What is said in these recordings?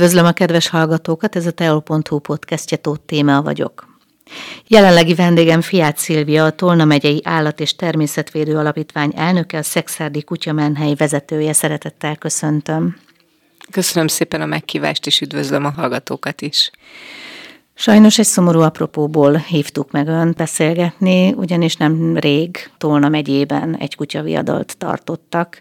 Üdvözlöm a kedves hallgatókat, ez a teol.hu podcastje Tóth Téma vagyok. Jelenlegi vendégem Fiát Szilvia, a Tolna megyei Állat- és Természetvédő Alapítvány elnöke, a Szexárdi Kutyamenhely vezetője. Szeretettel köszöntöm. Köszönöm szépen a meghívást, és üdvözlöm a hallgatókat is. Sajnos egy szomorú apropóból hívtuk meg önt beszélgetni, ugyanis nem rég Tolna megyében egy kutyaviadalt tartottak.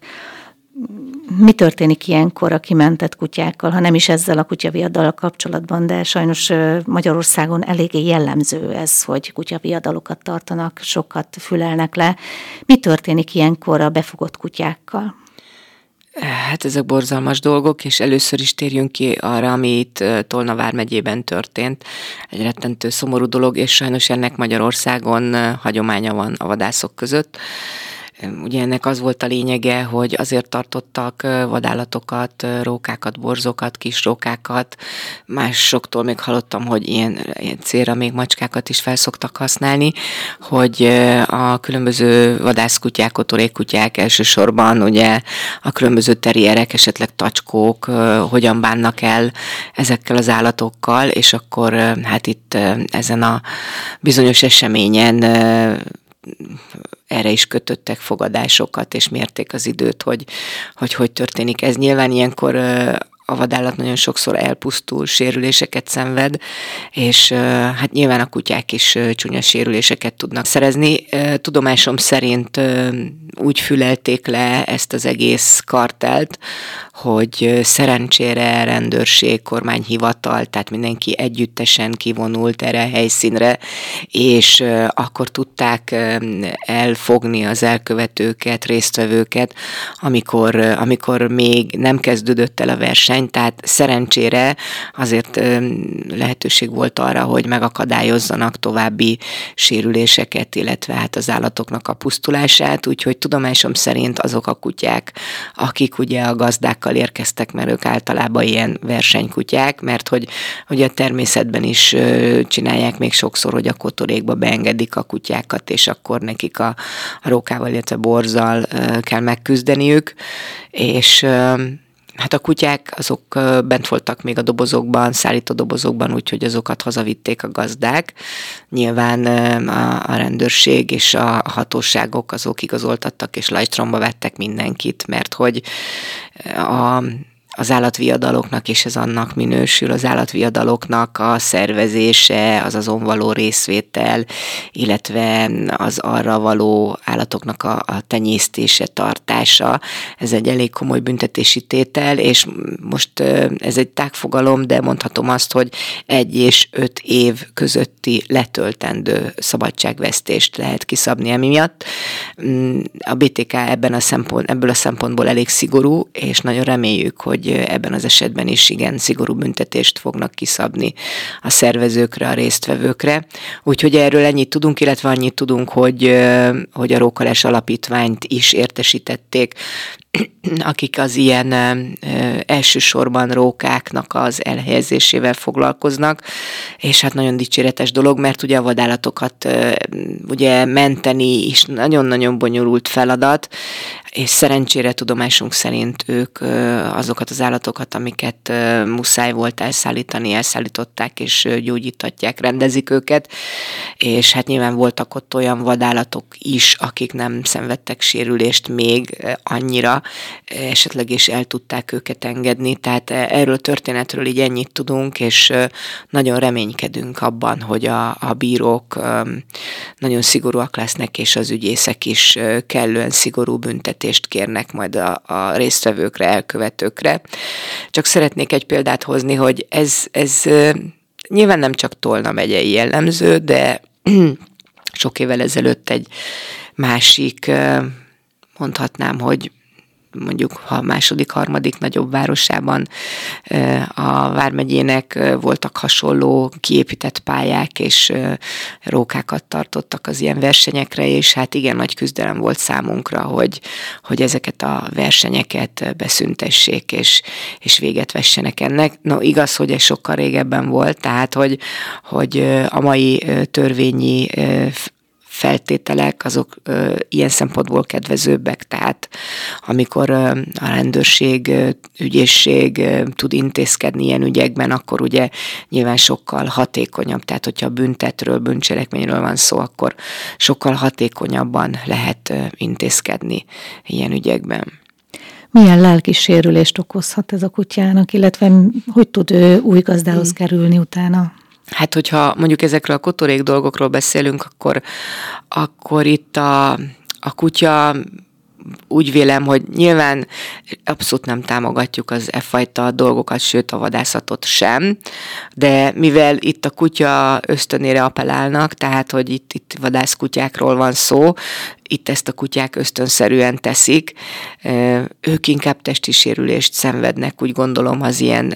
Mi történik ilyenkor a kimentett kutyákkal, ha nem is ezzel a kutyaviadalal kapcsolatban, de sajnos Magyarországon eléggé jellemző ez, hogy kutyaviadalokat tartanak, sokat fülelnek le. Mi történik ilyenkor a befogott kutyákkal? Hát ezek borzalmas dolgok, és először is térjünk ki arra, ami itt Tolna vármegyében történt. Egy rettentő szomorú dolog, és sajnos ennek Magyarországon hagyománya van a vadászok között. Ugye ennek az volt a lényege, hogy azért tartottak vadállatokat, rókákat, borzokat, kis rókákat. Másoktól még hallottam, hogy ilyen, ilyen célra még macskákat is felszoktak használni, hogy a különböző vadászkutyák, otorékkutyák elsősorban ugye a különböző terrierek, esetleg tacskók hogyan bánnak el ezekkel az állatokkal, és akkor hát itt ezen a bizonyos eseményen erre is kötöttek fogadásokat, és mérték az időt, hogy hogy, hogy történik ez. Nyilván ilyenkor a vadállat nagyon sokszor elpusztul, sérüléseket szenved, és hát nyilván a kutyák is csúnya sérüléseket tudnak szerezni. Tudomásom szerint úgy fülelték le ezt az egész kartelt, hogy szerencsére rendőrség, kormányhivatal, tehát mindenki együttesen kivonult erre a helyszínre, és akkor tudták elfogni az elkövetőket, résztvevőket, amikor, amikor még nem kezdődött el a verseny, tehát szerencsére azért lehetőség volt arra, hogy megakadályozzanak további sérüléseket, illetve hát az állatoknak a pusztulását, úgyhogy tudomásom szerint azok a kutyák, akik ugye a gazdákkal érkeztek, mert ők általában ilyen versenykutyák, mert hogy, hogy a természetben is csinálják még sokszor, hogy a kotorékba beengedik a kutyákat, és akkor nekik a, a rókával, illetve borzal kell megküzdeniük, és Hát a kutyák azok bent voltak még a dobozokban, szállító dobozokban, úgyhogy azokat hazavitték a gazdák. Nyilván a, a rendőrség és a hatóságok azok igazoltattak és lajstromba vettek mindenkit, mert hogy a az állatviadaloknak, és ez annak minősül, az állatviadaloknak a szervezése, az azon való részvétel, illetve az arra való állatoknak a, a tenyésztése, tartása, ez egy elég komoly büntetési tétel, és most ez egy tágfogalom, de mondhatom azt, hogy egy és öt év közötti letöltendő szabadságvesztést lehet kiszabni emiatt. Mm, a BTK ebben a szempont, ebből a szempontból elég szigorú, és nagyon reméljük, hogy ebben az esetben is igen szigorú büntetést fognak kiszabni a szervezőkre, a résztvevőkre. Úgyhogy erről ennyit tudunk, illetve annyit tudunk, hogy, hogy a Rókales Alapítványt is értesítették akik az ilyen elsősorban rókáknak az elhelyezésével foglalkoznak, és hát nagyon dicséretes dolog, mert ugye a vadállatokat ugye menteni is nagyon-nagyon bonyolult feladat, és szerencsére tudomásunk szerint ők azokat az állatokat, amiket muszáj volt elszállítani, elszállították, és gyógyítatják, rendezik őket, és hát nyilván voltak ott olyan vadállatok is, akik nem szenvedtek sérülést még annyira, esetleg is el tudták őket engedni, tehát erről a történetről így ennyit tudunk, és nagyon reménykedünk abban, hogy a, a bírók nagyon szigorúak lesznek, és az ügyészek is kellően szigorú büntetést kérnek majd a, a résztvevőkre, elkövetőkre. Csak szeretnék egy példát hozni, hogy ez, ez nyilván nem csak Tolna megyei jellemző, de sok évvel ezelőtt egy másik, mondhatnám, hogy mondjuk ha második, harmadik nagyobb városában a Vármegyének voltak hasonló kiépített pályák, és rókákat tartottak az ilyen versenyekre, és hát igen nagy küzdelem volt számunkra, hogy, hogy ezeket a versenyeket beszüntessék, és, és véget vessenek ennek. No, igaz, hogy ez sokkal régebben volt, tehát, hogy, hogy a mai törvényi feltételek azok ilyen szempontból kedvezőbbek, tehát amikor a rendőrség, ügyészség tud intézkedni ilyen ügyekben, akkor ugye nyilván sokkal hatékonyabb, tehát hogyha büntetről, bűncselekményről van szó, akkor sokkal hatékonyabban lehet intézkedni ilyen ügyekben. Milyen lelki sérülést okozhat ez a kutyának, illetve hogy tud ő új gazdához kerülni utána? Hát, hogyha mondjuk ezekről a kotorék dolgokról beszélünk, akkor, akkor itt a, a kutya úgy vélem, hogy nyilván abszolút nem támogatjuk az e fajta dolgokat, sőt a vadászatot sem, de mivel itt a kutya ösztönére appellálnak, tehát hogy itt, itt vadászkutyákról van szó, itt ezt a kutyák ösztönszerűen teszik, ők inkább testi sérülést szenvednek, úgy gondolom, az ilyen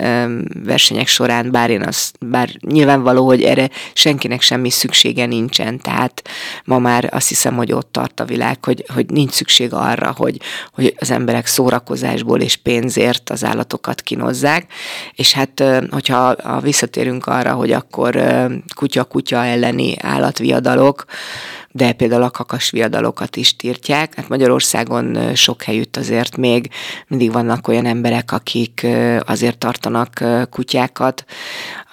versenyek során, bár én az, bár nyilvánvaló, hogy erre senkinek semmi szüksége nincsen, tehát ma már azt hiszem, hogy ott tart a világ, hogy, hogy nincs szükség arra, hogy, hogy az emberek szórakozásból és pénzért az állatokat kinozzák, és hát, hogyha visszatérünk arra, hogy akkor kutya-kutya elleni állatviadalok, de például a kakas viadalokat is tiltják. Hát Magyarországon sok helyütt azért még mindig vannak olyan emberek, akik azért tartanak kutyákat,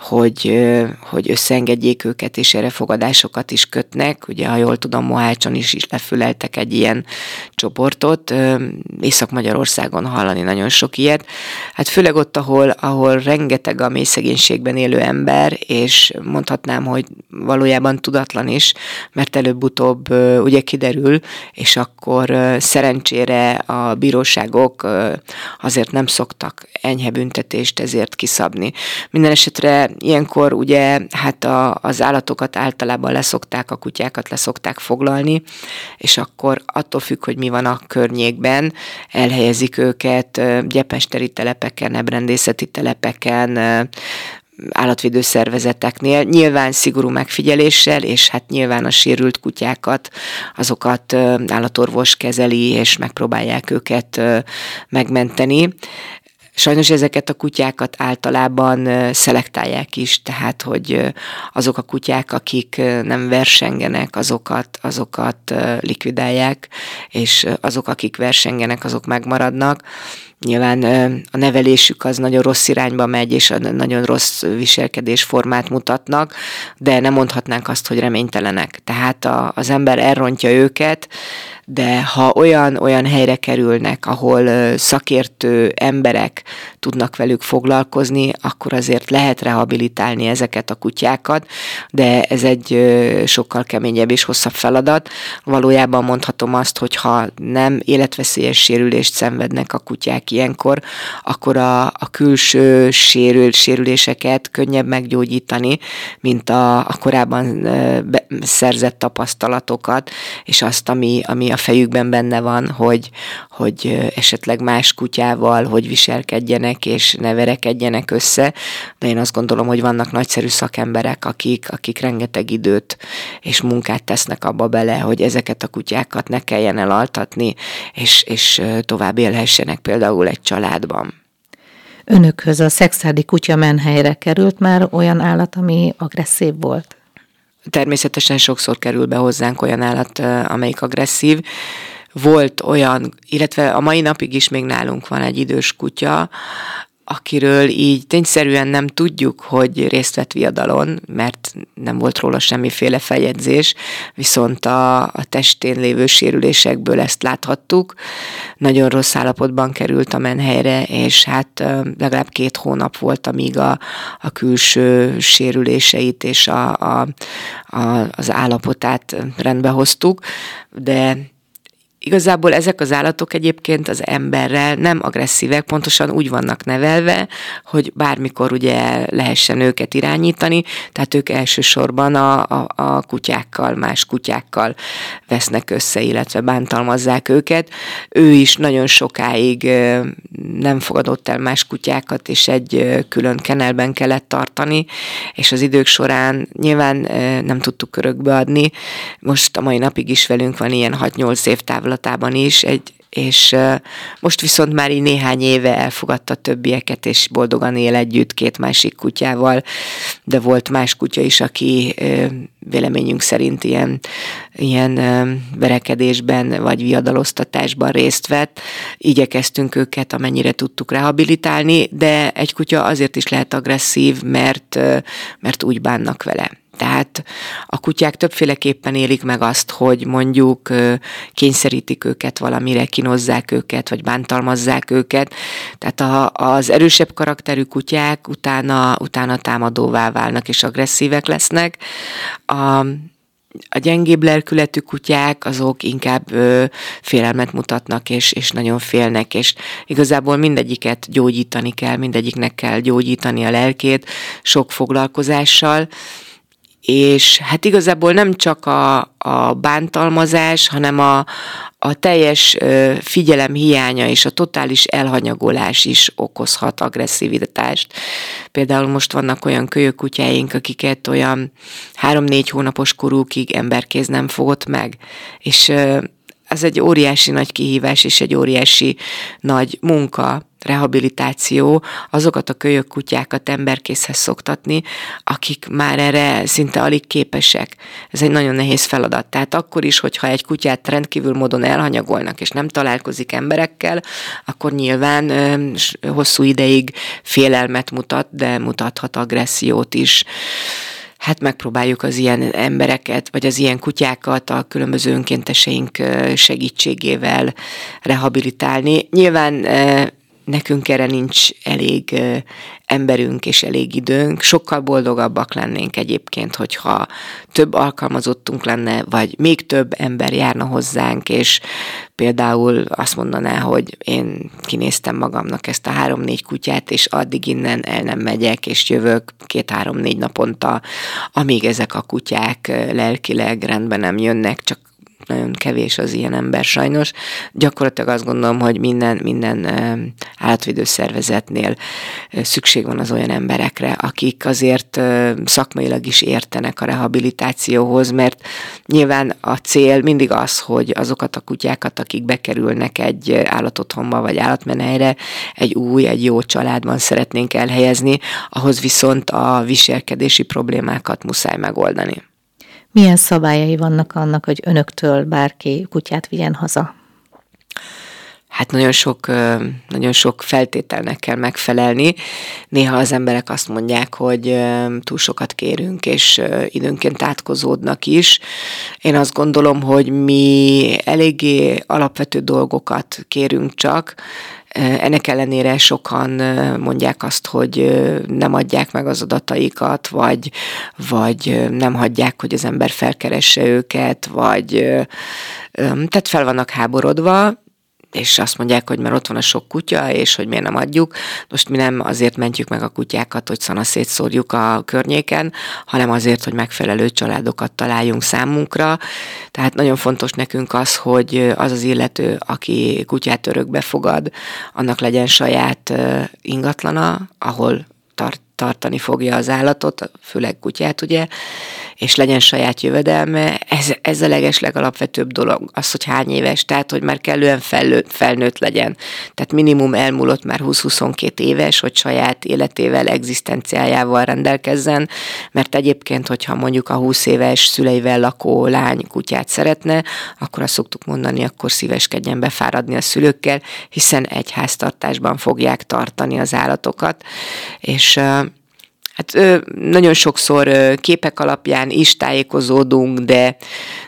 hogy, hogy összeengedjék őket, és erre fogadásokat is kötnek. Ugye, ha jól tudom, Mohácson is, is lefüleltek egy ilyen csoportot. Észak-Magyarországon hallani nagyon sok ilyet. Hát főleg ott, ahol, ahol rengeteg a mély szegénységben élő ember, és mondhatnám, hogy valójában tudatlan is, mert előbb-utóbb ugye kiderül, és akkor szerencsére a bíróságok azért nem szoktak enyhe büntetést ezért kiszabni. Minden esetre ilyenkor ugye hát a, az állatokat általában leszokták, a kutyákat leszokták foglalni, és akkor attól függ, hogy mi van a környékben, elhelyezik őket gyepesteri telepeken, ebrendészeti telepeken, állatvédő szervezeteknél, nyilván szigorú megfigyeléssel, és hát nyilván a sérült kutyákat, azokat állatorvos kezeli, és megpróbálják őket megmenteni. Sajnos ezeket a kutyákat általában szelektálják is, tehát hogy azok a kutyák, akik nem versengenek, azokat, azokat likvidálják, és azok, akik versengenek, azok megmaradnak. Nyilván a nevelésük az nagyon rossz irányba megy, és nagyon rossz viselkedésformát mutatnak, de nem mondhatnánk azt, hogy reménytelenek. Tehát a, az ember elrontja őket, de ha olyan, olyan helyre kerülnek, ahol szakértő emberek tudnak velük foglalkozni, akkor azért lehet rehabilitálni ezeket a kutyákat, de ez egy sokkal keményebb és hosszabb feladat. Valójában mondhatom azt, hogy ha nem életveszélyes sérülést szenvednek a kutyák ilyenkor, akkor a, a külső sérül, sérüléseket könnyebb meggyógyítani, mint a, a korábban szerzett tapasztalatokat, és azt, ami, ami a fejükben benne van, hogy, hogy esetleg más kutyával hogy viselkedjenek, és ne verekedjenek össze, de én azt gondolom, hogy vannak nagyszerű szakemberek, akik, akik rengeteg időt és munkát tesznek abba bele, hogy ezeket a kutyákat ne kelljen elaltatni, és, és tovább élhessenek például egy családban. Önökhöz a szexádi kutya menhelyre került már olyan állat, ami agresszív volt? Természetesen sokszor kerül be hozzánk olyan állat, amelyik agresszív. Volt olyan, illetve a mai napig is még nálunk van egy idős kutya, akiről így tényszerűen nem tudjuk, hogy részt vett viadalon, mert nem volt róla semmiféle feljegyzés, viszont a, a testén lévő sérülésekből ezt láthattuk. Nagyon rossz állapotban került a menhelyre, és hát legalább két hónap volt, amíg a, a külső sérüléseit és a, a, a, az állapotát rendbe hoztuk, de Igazából ezek az állatok egyébként az emberrel nem agresszívek, pontosan úgy vannak nevelve, hogy bármikor ugye lehessen őket irányítani, tehát ők elsősorban a, a, a kutyákkal, más kutyákkal vesznek össze, illetve bántalmazzák őket. Ő is nagyon sokáig nem fogadott el más kutyákat, és egy külön kenelben kellett tartani, és az idők során nyilván nem tudtuk körökbe adni. Most a mai napig is velünk van ilyen 6-8 év távlatában is egy és most viszont már így néhány éve elfogadta többieket, és boldogan él együtt két másik kutyával, de volt más kutya is, aki véleményünk szerint ilyen, ilyen verekedésben vagy viadaloztatásban részt vett. Igyekeztünk őket, amennyire tudtuk rehabilitálni, de egy kutya azért is lehet agresszív, mert, mert úgy bánnak vele. Tehát a kutyák többféleképpen élik meg azt, hogy mondjuk kényszerítik őket valamire, kinozzák őket, vagy bántalmazzák őket. Tehát a, az erősebb karakterű kutyák utána, utána támadóvá válnak és agresszívek lesznek. A, a gyengébb lelkületű kutyák azok inkább ö, félelmet mutatnak, és, és nagyon félnek, és igazából mindegyiket gyógyítani kell, mindegyiknek kell gyógyítani a lelkét sok foglalkozással, és hát igazából nem csak a, a bántalmazás, hanem a, a teljes figyelem hiánya és a totális elhanyagolás is okozhat agresszivitást. Például most vannak olyan kölyökutyáink, akiket olyan három-négy hónapos korúkig emberkéz nem fogott meg, és ez egy óriási nagy kihívás és egy óriási nagy munka, rehabilitáció, azokat a kölyök kutyákat emberkészhez szoktatni, akik már erre szinte alig képesek. Ez egy nagyon nehéz feladat. Tehát akkor is, hogyha egy kutyát rendkívül módon elhanyagolnak, és nem találkozik emberekkel, akkor nyilván hosszú ideig félelmet mutat, de mutathat agressziót is hát megpróbáljuk az ilyen embereket, vagy az ilyen kutyákat a különböző önkénteseink segítségével rehabilitálni. Nyilván nekünk erre nincs elég emberünk és elég időnk. Sokkal boldogabbak lennénk egyébként, hogyha több alkalmazottunk lenne, vagy még több ember járna hozzánk, és például azt mondaná, hogy én kinéztem magamnak ezt a három-négy kutyát, és addig innen el nem megyek, és jövök két-három-négy naponta, amíg ezek a kutyák lelkileg rendben nem jönnek, csak nagyon kevés az ilyen ember sajnos. Gyakorlatilag azt gondolom, hogy minden, minden állatvédő szervezetnél szükség van az olyan emberekre, akik azért szakmailag is értenek a rehabilitációhoz, mert nyilván a cél mindig az, hogy azokat a kutyákat, akik bekerülnek egy állatotthonba vagy állatmenhelyre, egy új, egy jó családban szeretnénk elhelyezni, ahhoz viszont a viselkedési problémákat muszáj megoldani. Milyen szabályai vannak annak, hogy önöktől bárki kutyát vigyen haza? hát nagyon sok, nagyon sok feltételnek kell megfelelni. Néha az emberek azt mondják, hogy túl sokat kérünk, és időnként átkozódnak is. Én azt gondolom, hogy mi eléggé alapvető dolgokat kérünk csak, ennek ellenére sokan mondják azt, hogy nem adják meg az adataikat, vagy, vagy nem hagyják, hogy az ember felkeresse őket, vagy tehát fel vannak háborodva, és azt mondják, hogy mert ott van a sok kutya, és hogy miért nem adjuk. Most mi nem azért mentjük meg a kutyákat, hogy szana szétszórjuk a környéken, hanem azért, hogy megfelelő családokat találjunk számunkra. Tehát nagyon fontos nekünk az, hogy az az illető, aki kutyát örökbe fogad, annak legyen saját ingatlana, ahol tart, tartani fogja az állatot, főleg kutyát, ugye, és legyen saját jövedelme, ez, ez a leges legalapvetőbb dolog, az, hogy hány éves, tehát, hogy már kellően felnőtt, felnőtt legyen. Tehát minimum elmúlott már 20-22 éves, hogy saját életével, egzisztenciájával rendelkezzen, mert egyébként, hogyha mondjuk a 20 éves szüleivel lakó lány kutyát szeretne, akkor azt szoktuk mondani, akkor szíveskedjen befáradni a szülőkkel, hiszen egy háztartásban fogják tartani az állatokat, és Hát nagyon sokszor képek alapján is tájékozódunk, de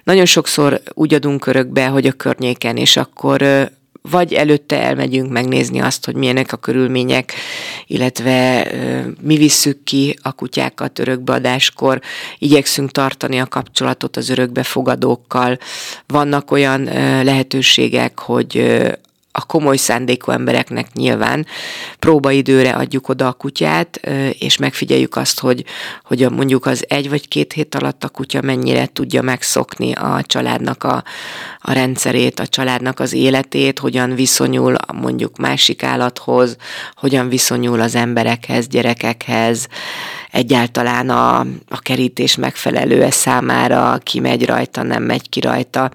nagyon sokszor úgy adunk örökbe, hogy a környéken, és akkor vagy előtte elmegyünk megnézni azt, hogy milyenek a körülmények, illetve mi visszük ki a kutyákat örökbeadáskor, igyekszünk tartani a kapcsolatot az örökbefogadókkal. Vannak olyan lehetőségek, hogy a komoly szándékú embereknek nyilván próbaidőre adjuk oda a kutyát, és megfigyeljük azt, hogy, hogy mondjuk az egy vagy két hét alatt a kutya mennyire tudja megszokni a családnak a, a rendszerét, a családnak az életét, hogyan viszonyul mondjuk másik állathoz, hogyan viszonyul az emberekhez, gyerekekhez, egyáltalán a, a kerítés megfelelő számára, ki megy rajta, nem megy ki rajta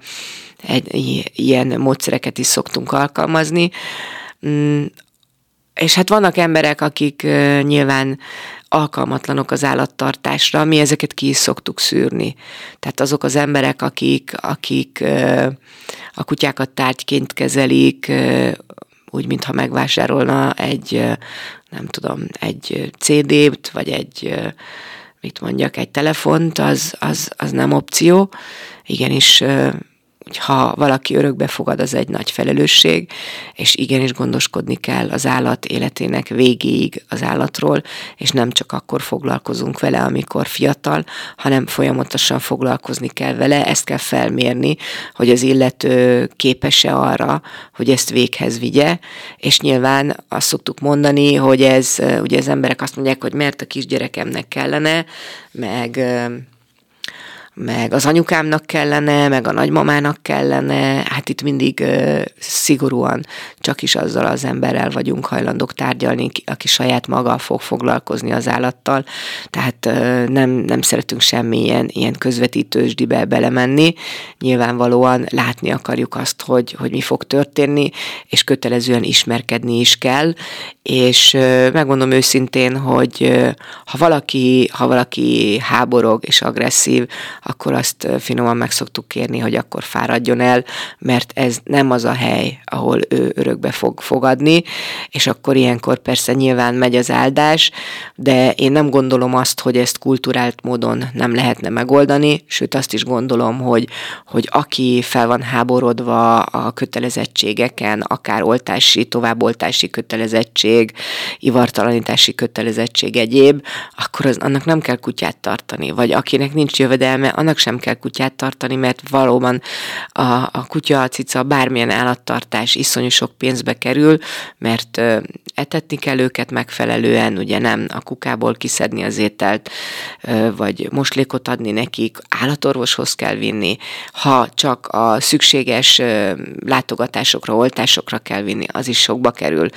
egy, ilyen módszereket is szoktunk alkalmazni. Mm, és hát vannak emberek, akik nyilván alkalmatlanok az állattartásra, mi ezeket ki is szoktuk szűrni. Tehát azok az emberek, akik, akik a kutyákat tárgyként kezelik, úgy, mintha megvásárolna egy, nem tudom, egy CD-t, vagy egy, mit mondjak, egy telefont, az, az, az nem opció. Igenis ha valaki örökbe fogad, az egy nagy felelősség, és igenis gondoskodni kell az állat életének végéig az állatról, és nem csak akkor foglalkozunk vele, amikor fiatal, hanem folyamatosan foglalkozni kell vele, ezt kell felmérni, hogy az illető képes-e arra, hogy ezt véghez vigye, és nyilván azt szoktuk mondani, hogy ez, ugye az emberek azt mondják, hogy mert a kisgyerekemnek kellene, meg meg az anyukámnak kellene, meg a nagymamának kellene, hát itt mindig uh, szigorúan csak is azzal az emberrel vagyunk hajlandók tárgyalni, aki saját maga fog foglalkozni az állattal, tehát uh, nem, nem szeretünk semmilyen ilyen közvetítősdibe belemenni, nyilvánvalóan látni akarjuk azt, hogy, hogy mi fog történni, és kötelezően ismerkedni is kell, és uh, megmondom őszintén, hogy uh, ha valaki, ha valaki háborog és agresszív, akkor azt finoman meg szoktuk kérni, hogy akkor fáradjon el, mert ez nem az a hely, ahol ő örökbe fog fogadni, és akkor ilyenkor persze nyilván megy az áldás, de én nem gondolom azt, hogy ezt kulturált módon nem lehetne megoldani, sőt azt is gondolom, hogy, hogy aki fel van háborodva a kötelezettségeken, akár oltási, továbboltási kötelezettség, ivartalanítási kötelezettség egyéb, akkor az, annak nem kell kutyát tartani, vagy akinek nincs jövedelme, annak sem kell kutyát tartani, mert valóban a, a kutya, a cica, bármilyen állattartás iszonyú sok pénzbe kerül, mert etetni kell őket megfelelően, ugye nem a kukából kiszedni az ételt, vagy moslékot adni nekik, állatorvoshoz kell vinni, ha csak a szükséges látogatásokra, oltásokra kell vinni, az is sokba kerül.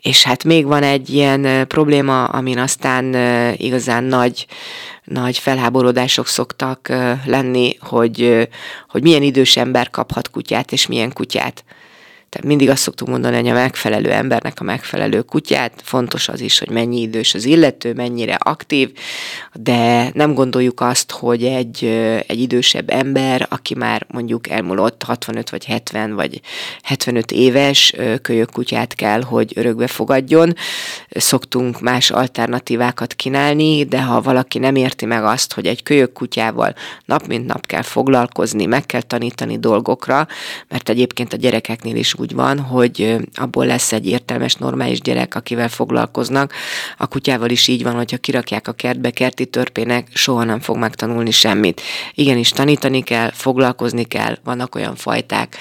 És hát még van egy ilyen probléma, amin aztán igazán nagy nagy felháborodások szoktak lenni, hogy, hogy milyen idős ember kaphat kutyát, és milyen kutyát. Tehát mindig azt szoktuk mondani, hogy a megfelelő embernek a megfelelő kutyát, fontos az is, hogy mennyi idős az illető, mennyire aktív, de nem gondoljuk azt, hogy egy, egy idősebb ember, aki már mondjuk elmúlott 65 vagy 70 vagy 75 éves kölyök kutyát kell, hogy örökbe fogadjon. Szoktunk más alternatívákat kínálni, de ha valaki nem érti meg azt, hogy egy kölyök kutyával nap mint nap kell foglalkozni, meg kell tanítani dolgokra, mert egyébként a gyerekeknél is úgy van, hogy abból lesz egy értelmes, normális gyerek, akivel foglalkoznak. A kutyával is így van, hogyha kirakják a kertbe kerti törpének, soha nem fog megtanulni semmit. Igenis, tanítani kell, foglalkozni kell, vannak olyan fajták,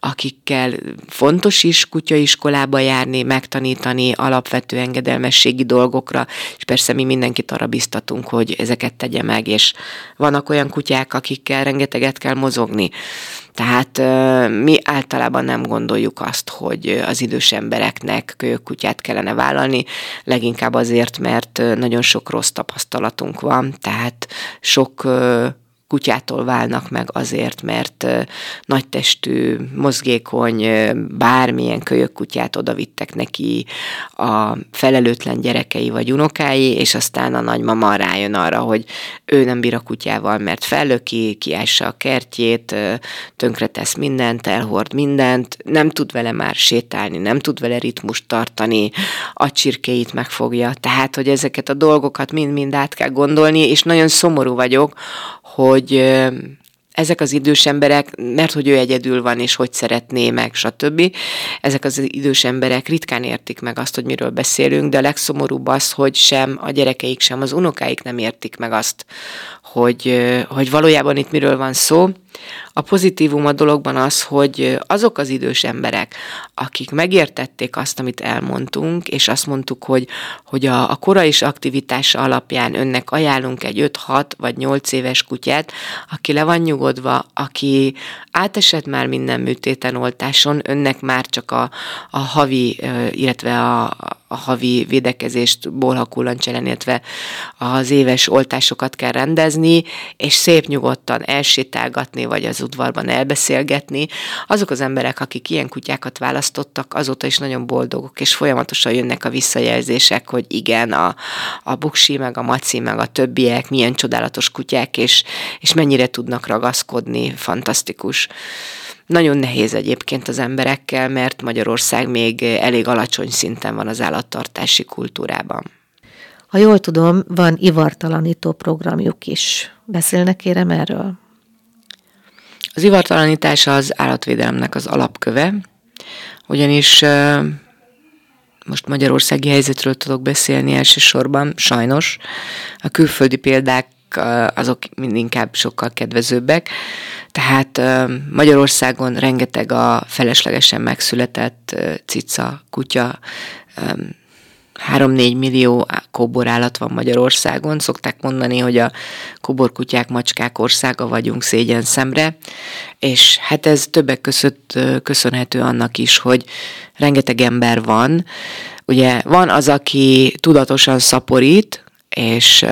akikkel fontos is kutyaiskolába járni, megtanítani alapvető engedelmességi dolgokra, és persze mi mindenkit arra biztatunk, hogy ezeket tegye meg, és vannak olyan kutyák, akikkel rengeteget kell mozogni. Tehát mi általában nem gondoljuk azt, hogy az idős embereknek kölyökkutyát kellene vállalni, leginkább azért, mert nagyon sok rossz tapasztalatunk van, tehát sok kutyától válnak meg azért, mert nagytestű, mozgékony, bármilyen kölyök kutyát odavittek neki a felelőtlen gyerekei vagy unokái, és aztán a nagymama rájön arra, hogy ő nem bír a kutyával, mert fellöki, kiássa a kertjét, tönkretesz mindent, elhord mindent, nem tud vele már sétálni, nem tud vele ritmust tartani, a csirkéit megfogja. Tehát, hogy ezeket a dolgokat mind-mind át kell gondolni, és nagyon szomorú vagyok, hogy ezek az idős emberek, mert hogy ő egyedül van, és hogy szeretné meg, stb. Ezek az idős emberek ritkán értik meg azt, hogy miről beszélünk, de a legszomorúbb az, hogy sem a gyerekeik, sem az unokáik nem értik meg azt, hogy, hogy valójában itt miről van szó. A pozitívum a dologban az, hogy azok az idős emberek, akik megértették azt, amit elmondtunk, és azt mondtuk, hogy, hogy a, a kora és aktivitása alapján önnek ajánlunk egy 5-6 vagy 8 éves kutyát, aki le van nyugodva, aki átesett már minden műtéten oltáson, önnek már csak a, a havi, illetve a, a havi védekezést bolhakullancsen, illetve az éves oltásokat kell rendezni, és szép nyugodtan elsétálgatni, vagy az udvarban elbeszélgetni. Azok az emberek, akik ilyen kutyákat választottak, azóta is nagyon boldogok, és folyamatosan jönnek a visszajelzések, hogy igen, a, a buksi, meg a maci, meg a többiek milyen csodálatos kutyák, és, és mennyire tudnak ragaszkodni, fantasztikus. Nagyon nehéz egyébként az emberekkel, mert Magyarország még elég alacsony szinten van az állattartási kultúrában. Ha jól tudom, van ivartalanító programjuk is. Beszélnek kérem erről? Az ivartalanítás az állatvédelemnek az alapköve, ugyanis most magyarországi helyzetről tudok beszélni elsősorban, sajnos. A külföldi példák azok mind inkább sokkal kedvezőbbek. Tehát Magyarországon rengeteg a feleslegesen megszületett cica, kutya, 3-4 millió kóborállat van Magyarországon. Szokták mondani, hogy a kóborkutyák, macskák országa vagyunk szégyen szemre, és hát ez többek között köszönhető annak is, hogy rengeteg ember van. Ugye van az, aki tudatosan szaporít, és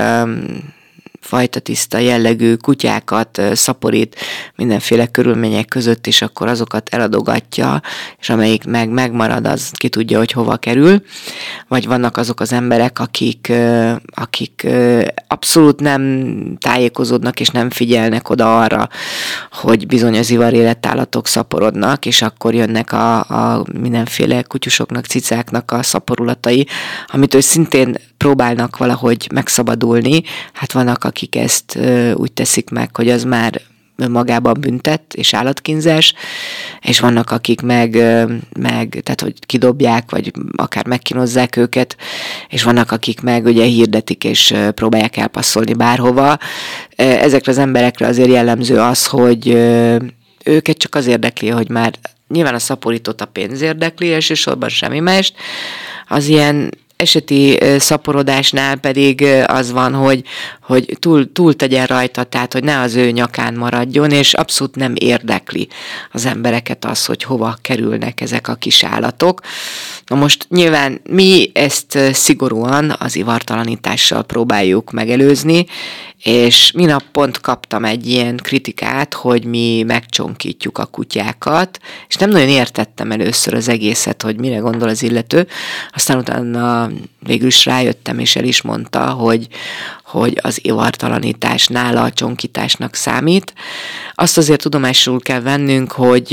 fajta tiszta jellegű kutyákat szaporít mindenféle körülmények között, és akkor azokat eladogatja, és amelyik meg megmarad, az ki tudja, hogy hova kerül. Vagy vannak azok az emberek, akik, akik abszolút nem tájékozódnak, és nem figyelnek oda arra, hogy bizony az ivar életállatok szaporodnak, és akkor jönnek a, a mindenféle kutyusoknak, cicáknak a szaporulatai, amitől szintén próbálnak valahogy megszabadulni. Hát vannak, akik ezt úgy teszik meg, hogy az már önmagában büntet és állatkínzás, és vannak, akik meg, meg, tehát hogy kidobják, vagy akár megkínozzák őket, és vannak, akik meg ugye hirdetik és próbálják elpasszolni bárhova. Ezekre az emberekre azért jellemző az, hogy őket csak az érdekli, hogy már nyilván a szaporított a pénz érdekli, elsősorban semmi mást, az ilyen eseti szaporodásnál pedig az van, hogy, hogy túl, túl tegyen rajta, tehát hogy ne az ő nyakán maradjon, és abszolút nem érdekli az embereket az, hogy hova kerülnek ezek a kis állatok. Na most nyilván mi ezt szigorúan az ivartalanítással próbáljuk megelőzni, és minap pont kaptam egy ilyen kritikát, hogy mi megcsonkítjuk a kutyákat, és nem nagyon értettem először az egészet, hogy mire gondol az illető, aztán utána végül is rájöttem, és el is mondta, hogy, hogy az ivartalanítás nála a csonkításnak számít. Azt azért tudomásul kell vennünk, hogy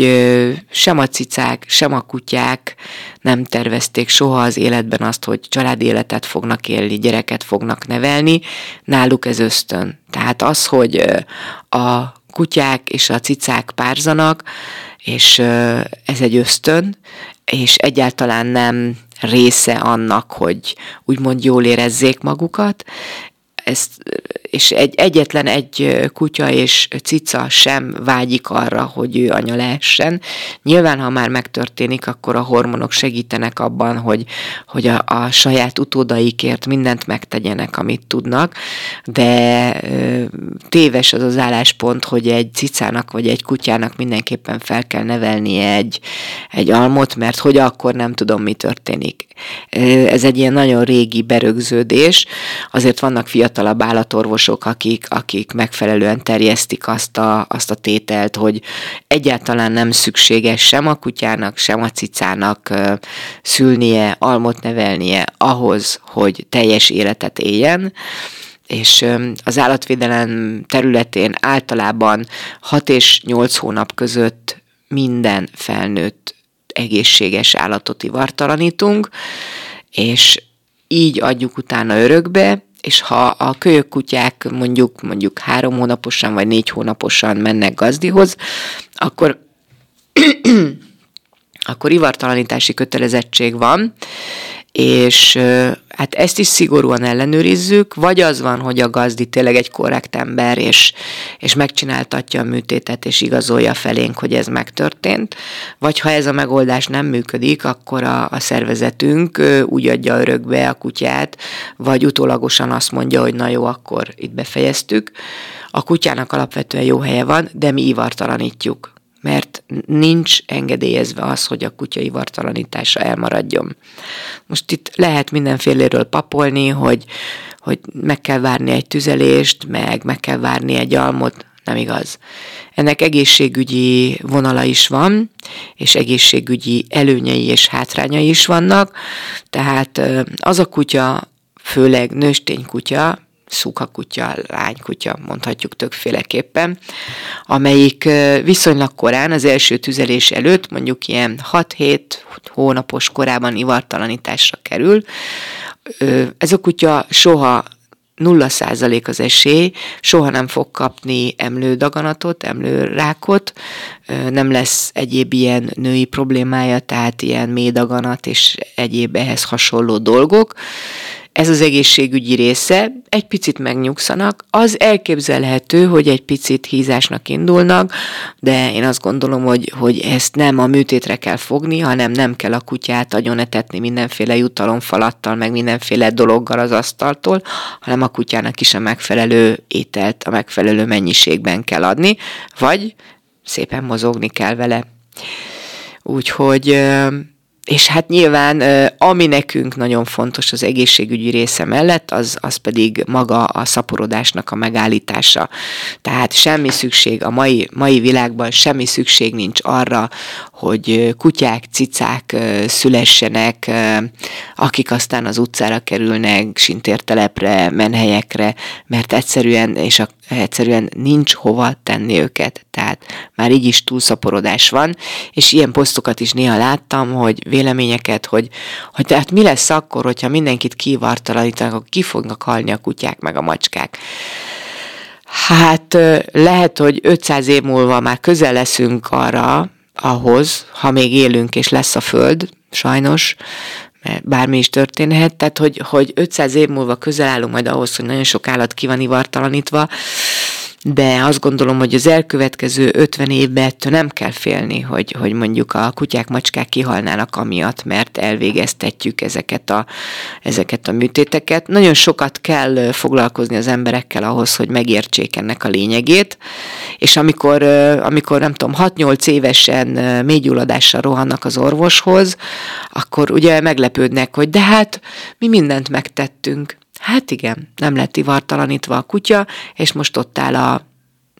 sem a cicák, sem a kutyák nem tervezték soha az életben azt, hogy családi életet fognak élni, gyereket fognak nevelni, náluk ez ösztön. Tehát az, hogy a kutyák és a cicák párzanak, és ez egy ösztön, és egyáltalán nem része annak, hogy úgymond jól érezzék magukat, ezt, és egy, egyetlen egy kutya és cica sem vágyik arra, hogy ő anya lehessen. Nyilván, ha már megtörténik, akkor a hormonok segítenek abban, hogy, hogy a, a saját utódaikért mindent megtegyenek, amit tudnak, de téves az az álláspont, hogy egy cicának vagy egy kutyának mindenképpen fel kell nevelnie egy, egy almot, mert hogy akkor nem tudom, mi történik. Ez egy ilyen nagyon régi berögződés, azért vannak fiatalabb állatorvosok, akik, akik megfelelően terjesztik azt a, azt a tételt, hogy egyáltalán nem szükséges sem a kutyának, sem a cicának szülnie, almot nevelnie ahhoz, hogy teljes életet éljen, és az állatvédelem területén általában 6 és 8 hónap között minden felnőtt egészséges állatot ivartalanítunk, és így adjuk utána örökbe, és ha a kölyök kutyák mondjuk, mondjuk három hónaposan vagy négy hónaposan mennek gazdihoz, akkor akkor ivartalanítási kötelezettség van, és hát ezt is szigorúan ellenőrizzük, vagy az van, hogy a gazdi tényleg egy korrekt ember, és, és megcsináltatja a műtétet, és igazolja felénk, hogy ez megtörtént, vagy ha ez a megoldás nem működik, akkor a, a szervezetünk úgy adja örökbe a kutyát, vagy utólagosan azt mondja, hogy na jó, akkor itt befejeztük. A kutyának alapvetően jó helye van, de mi ivartalanítjuk mert nincs engedélyezve az, hogy a kutya ivartalanítása elmaradjon. Most itt lehet mindenféléről papolni, hogy, hogy meg kell várni egy tüzelést, meg meg kell várni egy almot, nem igaz. Ennek egészségügyi vonala is van, és egészségügyi előnyei és hátrányai is vannak, tehát az a kutya, főleg nőstény kutya, szúkakutya, lánykutya, mondhatjuk többféleképpen, amelyik viszonylag korán, az első tüzelés előtt, mondjuk ilyen 6-7 hónapos korában ivartalanításra kerül. Ez a kutya soha nulla százalék az esély, soha nem fog kapni emlődaganatot, emlőrákot, nem lesz egyéb ilyen női problémája, tehát ilyen médaganat és egyéb ehhez hasonló dolgok, ez az egészségügyi része, egy picit megnyugszanak, az elképzelhető, hogy egy picit hízásnak indulnak, de én azt gondolom, hogy, hogy ezt nem a műtétre kell fogni, hanem nem kell a kutyát agyonetetni mindenféle jutalomfalattal, meg mindenféle dologgal az asztaltól, hanem a kutyának is a megfelelő ételt a megfelelő mennyiségben kell adni, vagy szépen mozogni kell vele. Úgyhogy és hát nyilván, ami nekünk nagyon fontos az egészségügyi része mellett, az, az pedig maga a szaporodásnak a megállítása. Tehát semmi szükség, a mai, mai világban semmi szükség nincs arra, hogy kutyák, cicák szülessenek, akik aztán az utcára kerülnek, sintértelepre, menhelyekre, mert egyszerűen, és a, egyszerűen nincs hova tenni őket. Tehát már így is túlszaporodás van, és ilyen posztokat is néha láttam, hogy véleményeket, hogy, hogy tehát mi lesz akkor, hogyha mindenkit kivartalanítanak, akkor ki fognak halni a kutyák meg a macskák. Hát lehet, hogy 500 év múlva már közel leszünk arra, ahhoz, ha még élünk és lesz a Föld, sajnos, bármi is történhet, tehát hogy, hogy 500 év múlva közel állunk majd ahhoz, hogy nagyon sok állat ki van ivartalanítva, de azt gondolom, hogy az elkövetkező 50 évben ettől nem kell félni, hogy, hogy mondjuk a kutyák, macskák kihalnának amiatt, mert elvégeztetjük ezeket a, ezeket a műtéteket. Nagyon sokat kell foglalkozni az emberekkel ahhoz, hogy megértsék ennek a lényegét, és amikor, amikor nem tudom, 6-8 évesen mélygyulladással rohannak az orvoshoz, akkor ugye meglepődnek, hogy de hát mi mindent megtettünk. Hát igen, nem lett ivartalanítva a kutya, és most ott áll a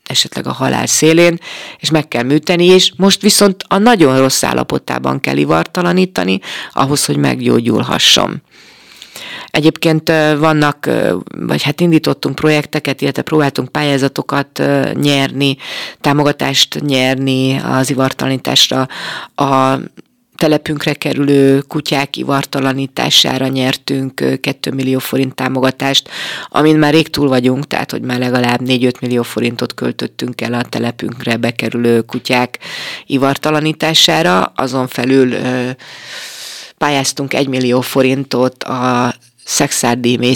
esetleg a halál szélén, és meg kell műteni, és most viszont a nagyon rossz állapotában kell ivartalanítani, ahhoz, hogy meggyógyulhasson. Egyébként vannak, vagy hát indítottunk projekteket, illetve próbáltunk pályázatokat nyerni, támogatást nyerni az ivartalanításra. A telepünkre kerülő kutyák ivartalanítására nyertünk 2 millió forint támogatást, amin már rég túl vagyunk, tehát hogy már legalább 4-5 millió forintot költöttünk el a telepünkre bekerülő kutyák ivartalanítására, azon felül pályáztunk 1 millió forintot a szexárdi mély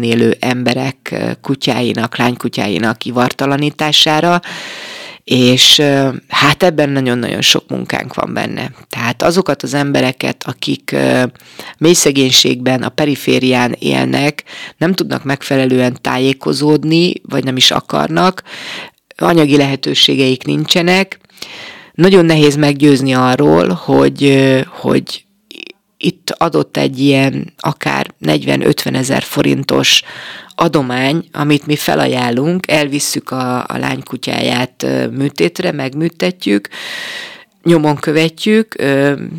élő emberek kutyáinak, lánykutyáinak ivartalanítására, és hát ebben nagyon-nagyon sok munkánk van benne. Tehát azokat az embereket, akik mély szegénységben, a periférián élnek, nem tudnak megfelelően tájékozódni, vagy nem is akarnak, anyagi lehetőségeik nincsenek, nagyon nehéz meggyőzni arról, hogy, hogy itt adott egy ilyen akár 40-50 ezer forintos adomány, amit mi felajánlunk, elvisszük a, a lánykutyáját műtétre, megműtetjük, nyomon követjük,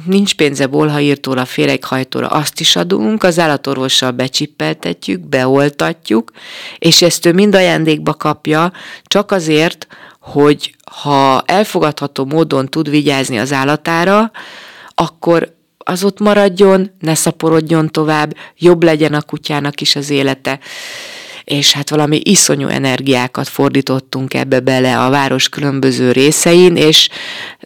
nincs pénze bolhaírtóra, féreghajtóra, azt is adunk, az állatorvossal becsippeltetjük, beoltatjuk, és ezt ő mind ajándékba kapja, csak azért, hogy ha elfogadható módon tud vigyázni az állatára, akkor az ott maradjon, ne szaporodjon tovább, jobb legyen a kutyának is az élete és hát valami iszonyú energiákat fordítottunk ebbe bele a város különböző részein, és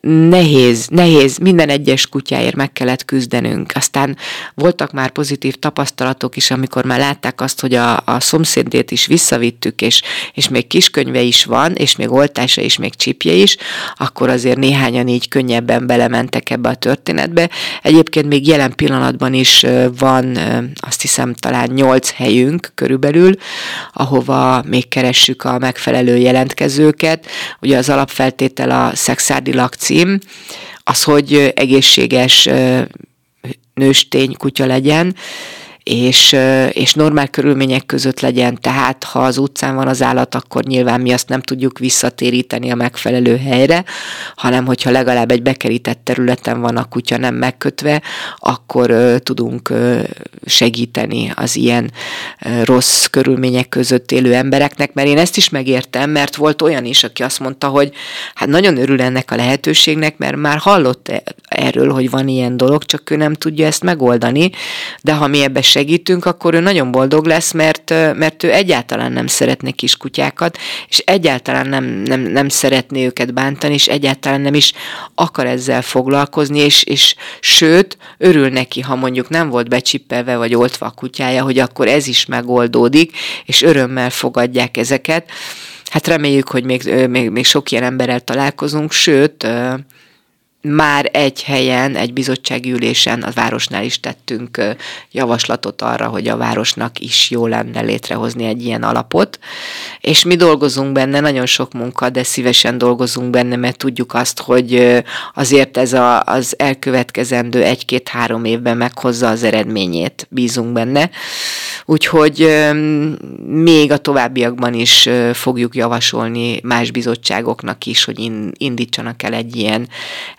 nehéz, nehéz, minden egyes kutyáért meg kellett küzdenünk. Aztán voltak már pozitív tapasztalatok is, amikor már látták azt, hogy a, a szomszédét is visszavittük, és, és még kiskönyve is van, és még oltása is, még csipje is, akkor azért néhányan így könnyebben belementek ebbe a történetbe. Egyébként még jelen pillanatban is van, azt hiszem, talán nyolc helyünk körülbelül, ahova még keressük a megfelelő jelentkezőket. Ugye az alapfeltétel a szexárdilag cím, az, hogy egészséges nőstény kutya legyen, és, és normál körülmények között legyen, tehát ha az utcán van az állat, akkor nyilván mi azt nem tudjuk visszatéríteni a megfelelő helyre, hanem hogyha legalább egy bekerített területen van a kutya nem megkötve, akkor tudunk segíteni az ilyen rossz körülmények között élő embereknek, mert én ezt is megértem, mert volt olyan is, aki azt mondta, hogy hát nagyon örül ennek a lehetőségnek, mert már hallott e-, erről, hogy van ilyen dolog, csak ő nem tudja ezt megoldani, de ha mi ebbe segítünk, akkor ő nagyon boldog lesz, mert, mert ő egyáltalán nem szeretne kiskutyákat, és egyáltalán nem, nem, nem szeretné őket bántani, és egyáltalán nem is akar ezzel foglalkozni, és, és sőt, örül neki, ha mondjuk nem volt becsippelve vagy oltva a kutyája, hogy akkor ez is megoldódik, és örömmel fogadják ezeket. Hát reméljük, hogy még, még, még sok ilyen emberrel találkozunk, sőt, már egy helyen, egy bizottsági ülésen a városnál is tettünk javaslatot arra, hogy a városnak is jó lenne létrehozni egy ilyen alapot, és mi dolgozunk benne, nagyon sok munka, de szívesen dolgozunk benne, mert tudjuk azt, hogy azért ez a, az elkövetkezendő egy-két-három évben meghozza az eredményét, bízunk benne. Úgyhogy még a továbbiakban is fogjuk javasolni más bizottságoknak is, hogy indítsanak el egy ilyen,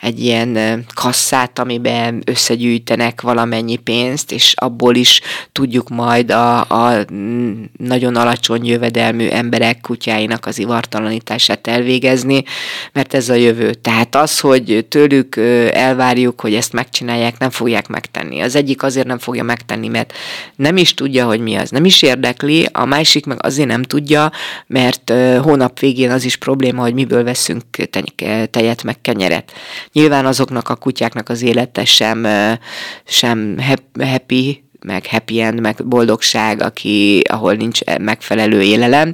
egy ilyen kasszát, amiben összegyűjtenek valamennyi pénzt, és abból is tudjuk majd a, a nagyon alacsony jövedelmű emberek kutyáinak az ivartalanítását elvégezni, mert ez a jövő. Tehát az, hogy tőlük elvárjuk, hogy ezt megcsinálják, nem fogják megtenni. Az egyik azért nem fogja megtenni, mert nem is tudja, hogy mi az, nem is érdekli, a másik meg azért nem tudja, mert hónap végén az is probléma, hogy miből veszünk tejet meg kenyeret. Nyilván azoknak a kutyáknak az élete sem, sem happy, meg happy end, meg boldogság, aki, ahol nincs megfelelő élelem,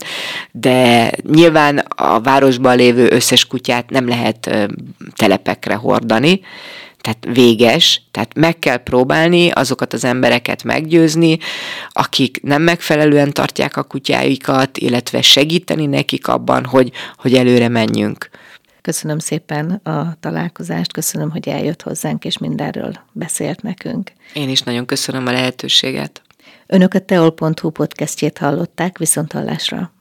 de nyilván a városban lévő összes kutyát nem lehet telepekre hordani, tehát véges, tehát meg kell próbálni azokat az embereket meggyőzni, akik nem megfelelően tartják a kutyáikat, illetve segíteni nekik abban, hogy, hogy előre menjünk. Köszönöm szépen a találkozást, köszönöm, hogy eljött hozzánk, és mindenről beszélt nekünk. Én is nagyon köszönöm a lehetőséget. Önök a teol.hu podcastjét hallották, viszont hallásra.